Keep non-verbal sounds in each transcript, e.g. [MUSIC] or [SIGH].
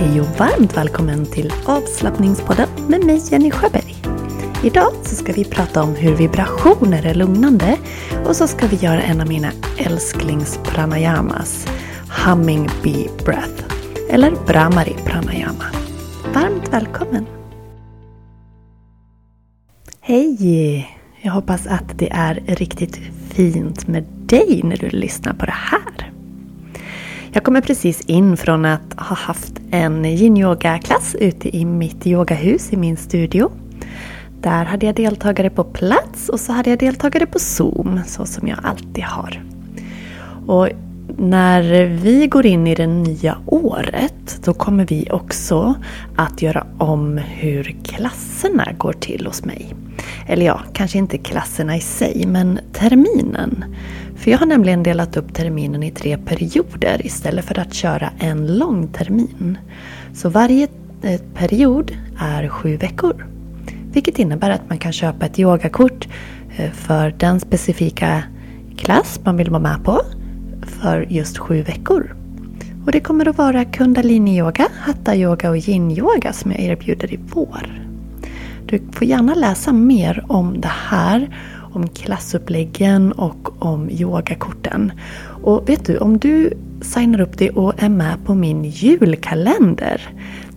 Hej och varmt välkommen till avslappningspodden med mig Jenny Sjöberg. Idag så ska vi prata om hur vibrationer är lugnande och så ska vi göra en av mina älsklings-pranayamas, Humming Bee Breath, eller Brahmari Pranayama. Varmt välkommen! Hej! Jag hoppas att det är riktigt fint med dig när du lyssnar på det här. Jag kommer precis in från att ha haft en yin-yoga-klass ute i mitt yogahus i min studio. Där hade jag deltagare på plats och så hade jag deltagare på Zoom, så som jag alltid har. Och när vi går in i det nya året då kommer vi också att göra om hur klasserna går till hos mig. Eller ja, kanske inte klasserna i sig, men terminen. För jag har nämligen delat upp terminen i tre perioder istället för att köra en lång termin. Så varje eh, period är sju veckor. Vilket innebär att man kan köpa ett yogakort eh, för den specifika klass man vill vara med på för just sju veckor. Och det kommer att vara kundalini-yoga, hatta-yoga och yin-yoga som jag erbjuder i vår. Du får gärna läsa mer om det här, om klassuppläggen och om yogakorten. Och vet du, om du signar upp dig och är med på min julkalender.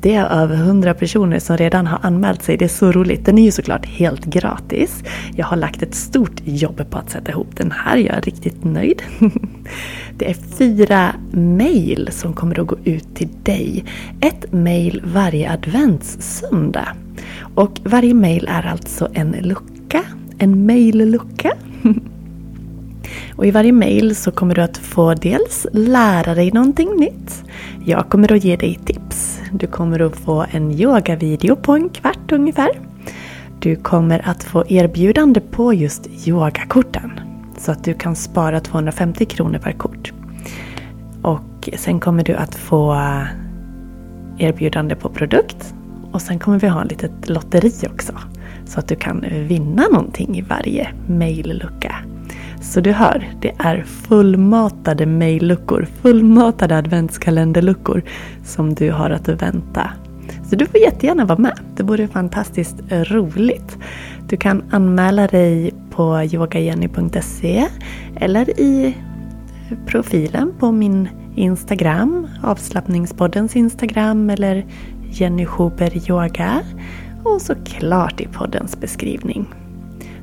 Det är över 100 personer som redan har anmält sig. Det är så roligt. Den är ju såklart helt gratis. Jag har lagt ett stort jobb på att sätta ihop den här. Jag är riktigt nöjd. [LAUGHS] Det är fyra mail som kommer att gå ut till dig. Ett mail varje adventssöndag. Och varje mail är alltså en lucka. En maillucka. [LAUGHS] Och i varje mail så kommer du att få dels lära dig någonting nytt. Jag kommer att ge dig tips. Du kommer att få en yogavideo på en kvart ungefär. Du kommer att få erbjudande på just yogakorten. Så att du kan spara 250 kronor per kort. Och sen kommer du att få erbjudande på produkt. Och sen kommer vi ha ett litet lotteri också. Så att du kan eh, vinna någonting i varje maillucka. Så du hör, det är fullmatade mejlluckor, fullmatade adventskalenderluckor som du har att vänta. Så du får jättegärna vara med. Det vore fantastiskt eh, roligt. Du kan anmäla dig på yogajenny.se eller i eh, profilen på min Instagram, avslappningspoddens Instagram eller Jenny Schuber Yoga och såklart i poddens beskrivning.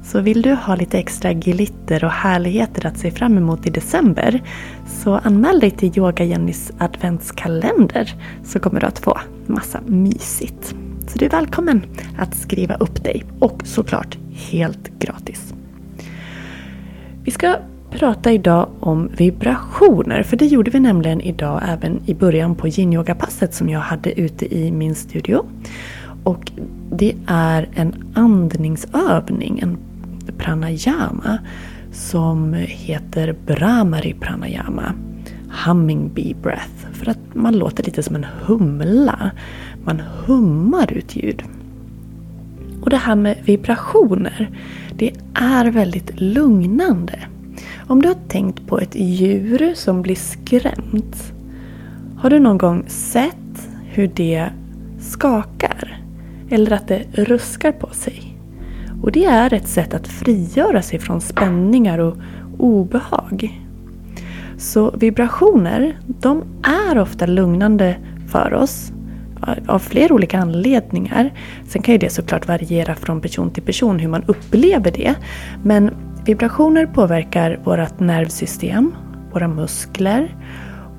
Så vill du ha lite extra glitter och härligheter att se fram emot i december så anmäl dig till Yoga Jennys adventskalender så kommer du att få massa mysigt. Så du är välkommen att skriva upp dig och såklart helt gratis. Vi ska prata idag om vibrationer för det gjorde vi nämligen idag även i början på yin-yoga-passet som jag hade ute i min studio. Och det är en andningsövning, en pranayama som heter Brahmari pranayama. Humming bee breath. För att man låter lite som en humla. Man hummar ut ljud. Och det här med vibrationer, det är väldigt lugnande. Om du har tänkt på ett djur som blir skrämt. Har du någon gång sett hur det skakar? Eller att det ruskar på sig? Och det är ett sätt att frigöra sig från spänningar och obehag. Så vibrationer, de är ofta lugnande för oss av flera olika anledningar. Sen kan ju det såklart variera från person till person hur man upplever det. Men vibrationer påverkar vårt nervsystem, våra muskler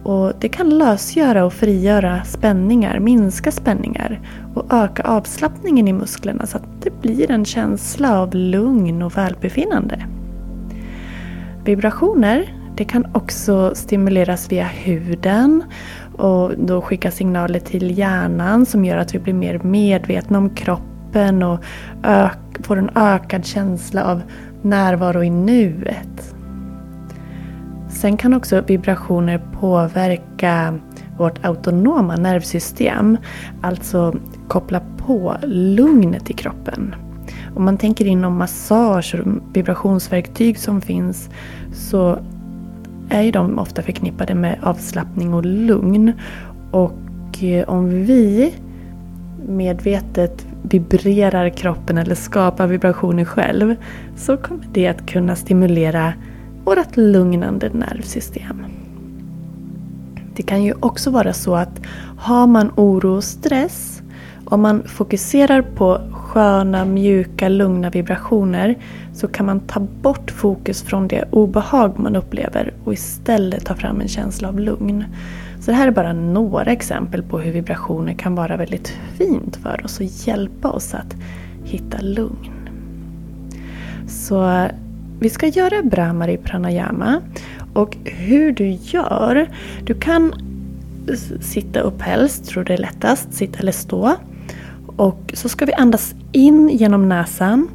och det kan lösgöra och frigöra spänningar, minska spänningar och öka avslappningen i musklerna så att det blir en känsla av lugn och välbefinnande. Vibrationer det kan också stimuleras via huden och då skicka signaler till hjärnan som gör att vi blir mer medvetna om kroppen och får en ökad känsla av närvaro i nuet. Sen kan också vibrationer påverka vårt autonoma nervsystem. Alltså koppla på lugnet i kroppen. Om man tänker inom massage och vibrationsverktyg som finns så är ju de ofta förknippade med avslappning och lugn. Och eh, om vi medvetet vibrerar kroppen eller skapar vibrationer själv så kommer det att kunna stimulera vårt lugnande nervsystem. Det kan ju också vara så att har man oro och stress, om man fokuserar på sköna, mjuka, lugna vibrationer så kan man ta bort fokus från det obehag man upplever och istället ta fram en känsla av lugn. Så det här är bara några exempel på hur vibrationer kan vara väldigt fint för oss och hjälpa oss att hitta lugn. Så vi ska göra Brahmari pranayama och hur du gör, du kan sitta upp helst, tror det är lättast, sitta eller stå. Och så ska vi andas in genom näsan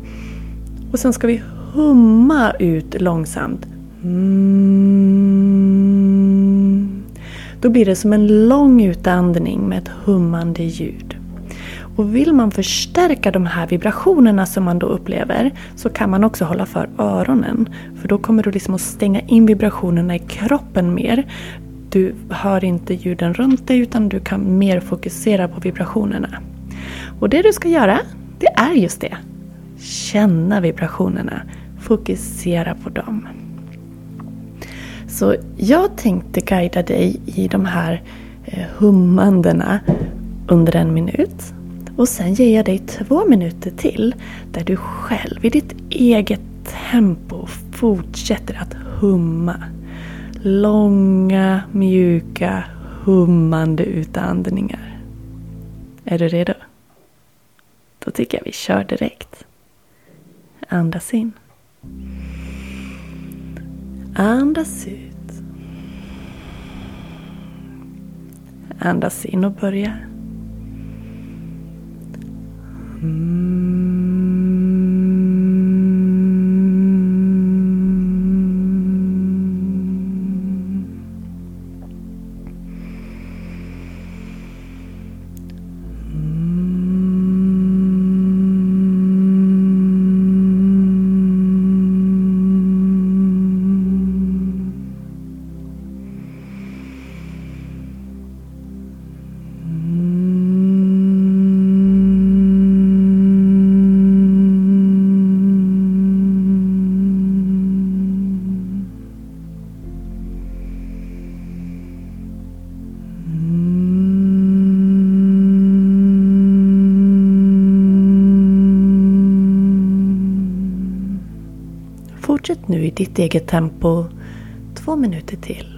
och sen ska vi humma ut långsamt. Mm. Då blir det som en lång utandning med ett hummande ljud. Och vill man förstärka de här vibrationerna som man då upplever så kan man också hålla för öronen. För då kommer du liksom att stänga in vibrationerna i kroppen mer. Du hör inte ljuden runt dig utan du kan mer fokusera på vibrationerna. Och det du ska göra, det är just det. Känna vibrationerna. Fokusera på dem. Så jag tänkte guida dig i de här eh, hummandena under en minut. Och sen ger jag dig två minuter till där du själv i ditt eget tempo fortsätter att humma. Långa, mjuka, hummande utandningar. Är du redo? Då tycker jag vi kör direkt. Andas in. Andas ut. Andas in och börja. Mm. Fortsätt nu i ditt eget tempo två minuter till.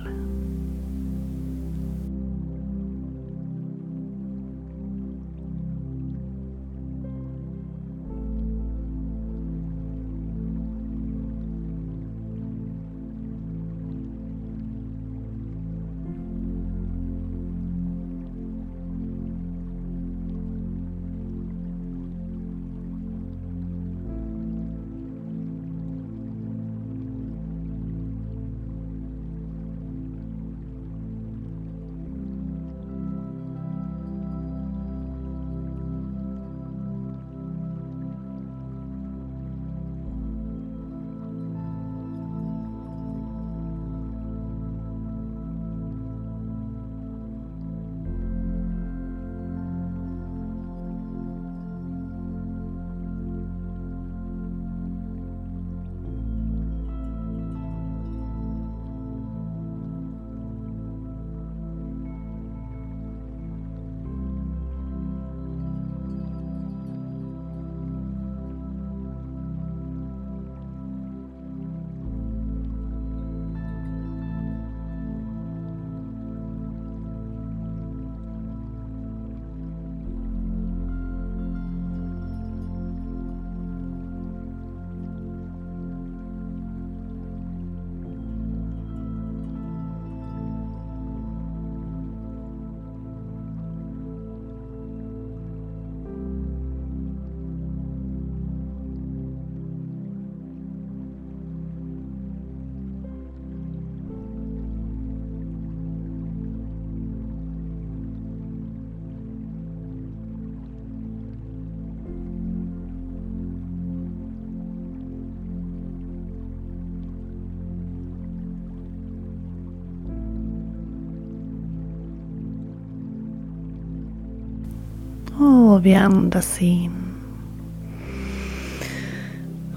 Och vi andas in.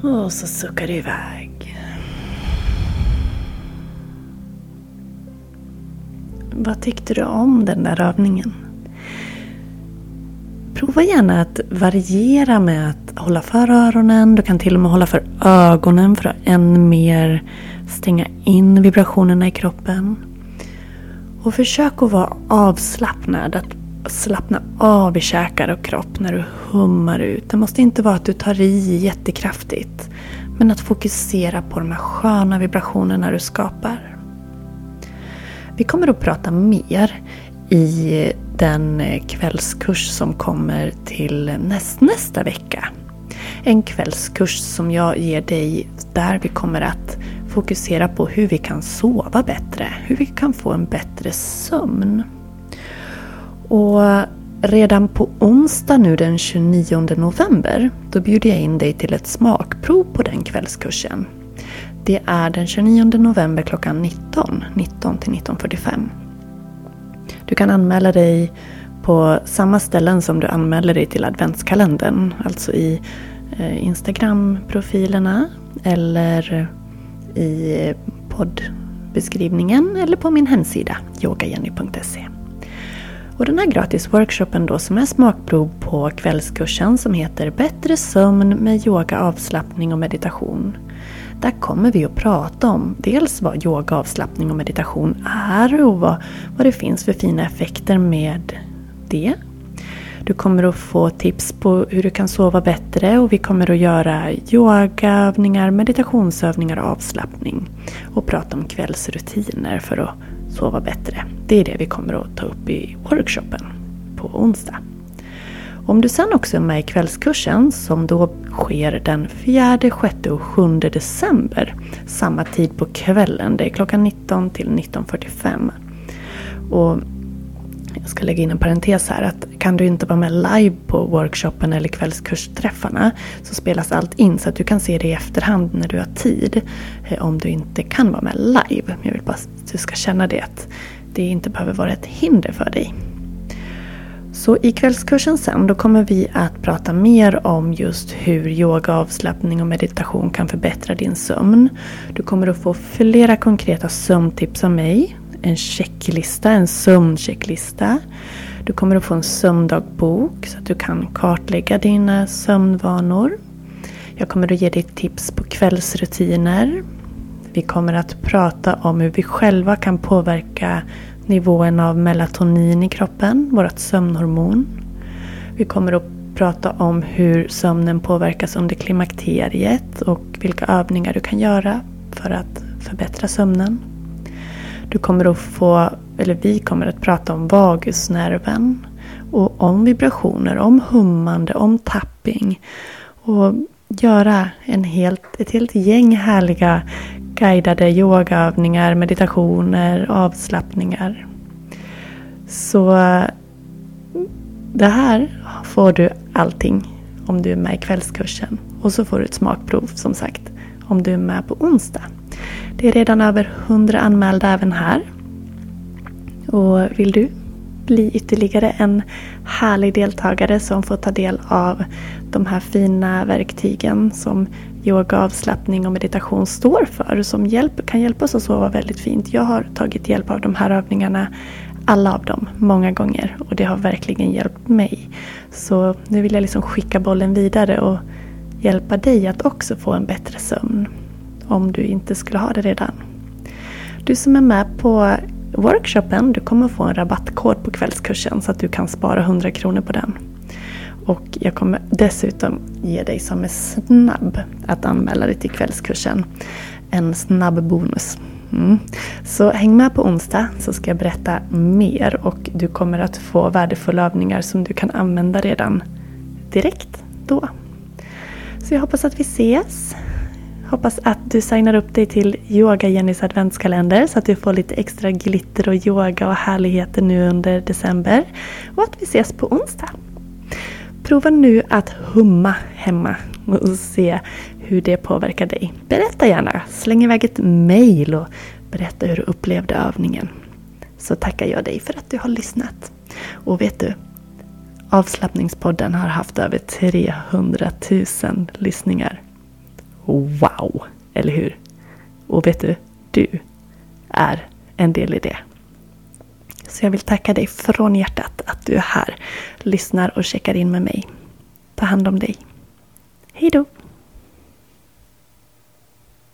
Och så suckar du iväg. Vad tyckte du om den där övningen? Prova gärna att variera med att hålla för öronen. Du kan till och med hålla för ögonen för att än mer stänga in vibrationerna i kroppen. Och försök att vara avslappnad. Att slappna av i käkar och kropp när du hummar ut. Det måste inte vara att du tar i jättekraftigt. Men att fokusera på de här sköna vibrationerna du skapar. Vi kommer att prata mer i den kvällskurs som kommer till näst, nästa vecka. En kvällskurs som jag ger dig där vi kommer att fokusera på hur vi kan sova bättre, hur vi kan få en bättre sömn. Och redan på onsdag nu den 29 november, då bjuder jag in dig till ett smakprov på den kvällskursen. Det är den 29 november klockan 19, 19 till 19.45. Du kan anmäla dig på samma ställen som du anmäler dig till adventskalendern. Alltså i eh, Instagram-profilerna eller i poddbeskrivningen eller på min hemsida yogajenny.se. Och den här gratis workshopen då som är smakprov på kvällskursen som heter Bättre sömn med yoga, avslappning och meditation. Där kommer vi att prata om dels vad yoga, avslappning och meditation är och vad, vad det finns för fina effekter med det. Du kommer att få tips på hur du kan sova bättre och vi kommer att göra yogaövningar, meditationsövningar och avslappning. Och prata om kvällsrutiner för att sova bättre. Det är det vi kommer att ta upp i workshopen på onsdag. Om du sen också är med i kvällskursen som då sker den 4, 6 och 7 december. Samma tid på kvällen. Det är klockan 19 till 19.45. Och jag ska lägga in en parentes här att kan du inte vara med live på workshopen eller kvällskursträffarna så spelas allt in så att du kan se det i efterhand när du har tid. Eh, om du inte kan vara med live. Jag vill bara att du ska känna det att det inte behöver vara ett hinder för dig. Så i kvällskursen sen då kommer vi att prata mer om just hur yoga, avslappning och meditation kan förbättra din sömn. Du kommer att få flera konkreta sömntips av mig. En checklista, en sömnchecklista. Du kommer att få en sömndagbok så att du kan kartlägga dina sömnvanor. Jag kommer att ge dig tips på kvällsrutiner. Vi kommer att prata om hur vi själva kan påverka nivån av melatonin i kroppen, vårt sömnhormon. Vi kommer att prata om hur sömnen påverkas under klimakteriet och vilka övningar du kan göra för att förbättra sömnen. Du kommer att få, eller vi kommer att prata om vagusnerven och om vibrationer, om hummande, om tapping och göra en helt, ett helt gäng härliga guidade yogaövningar, meditationer, avslappningar. Så det här får du allting om du är med i kvällskursen. Och så får du ett smakprov som sagt om du är med på onsdag. Det är redan över 100 anmälda även här. Och vill du bli ytterligare en härlig deltagare som får ta del av de här fina verktygen som yoga, avslappning och meditation står för. Som hjälp, kan hjälpa oss att sova väldigt fint. Jag har tagit hjälp av de här övningarna, alla av dem, många gånger. Och det har verkligen hjälpt mig. Så nu vill jag liksom skicka bollen vidare och hjälpa dig att också få en bättre sömn. Om du inte skulle ha det redan. Du som är med på workshopen, du kommer få en rabattkod på kvällskursen så att du kan spara 100 kronor på den. Och jag kommer dessutom ge dig som är snabb att anmäla dig till kvällskursen en snabb bonus. Mm. Så häng med på onsdag så ska jag berätta mer och du kommer att få värdefulla övningar som du kan använda redan direkt då. Så jag hoppas att vi ses. Hoppas att du signar upp dig till Yoga Jennys adventskalender så att du får lite extra glitter och yoga och härligheter nu under december. Och att vi ses på onsdag. Prova nu att humma hemma och se hur det påverkar dig. Berätta gärna, släng iväg ett mail och berätta hur du upplevde övningen. Så tackar jag dig för att du har lyssnat. Och vet du, Avslappningspodden har haft över 300 000 lyssningar. Wow! Eller hur? Och vet du? Du är en del i det. Så jag vill tacka dig från hjärtat att du är här, lyssnar och checkar in med mig. Ta hand om dig. Hejdå!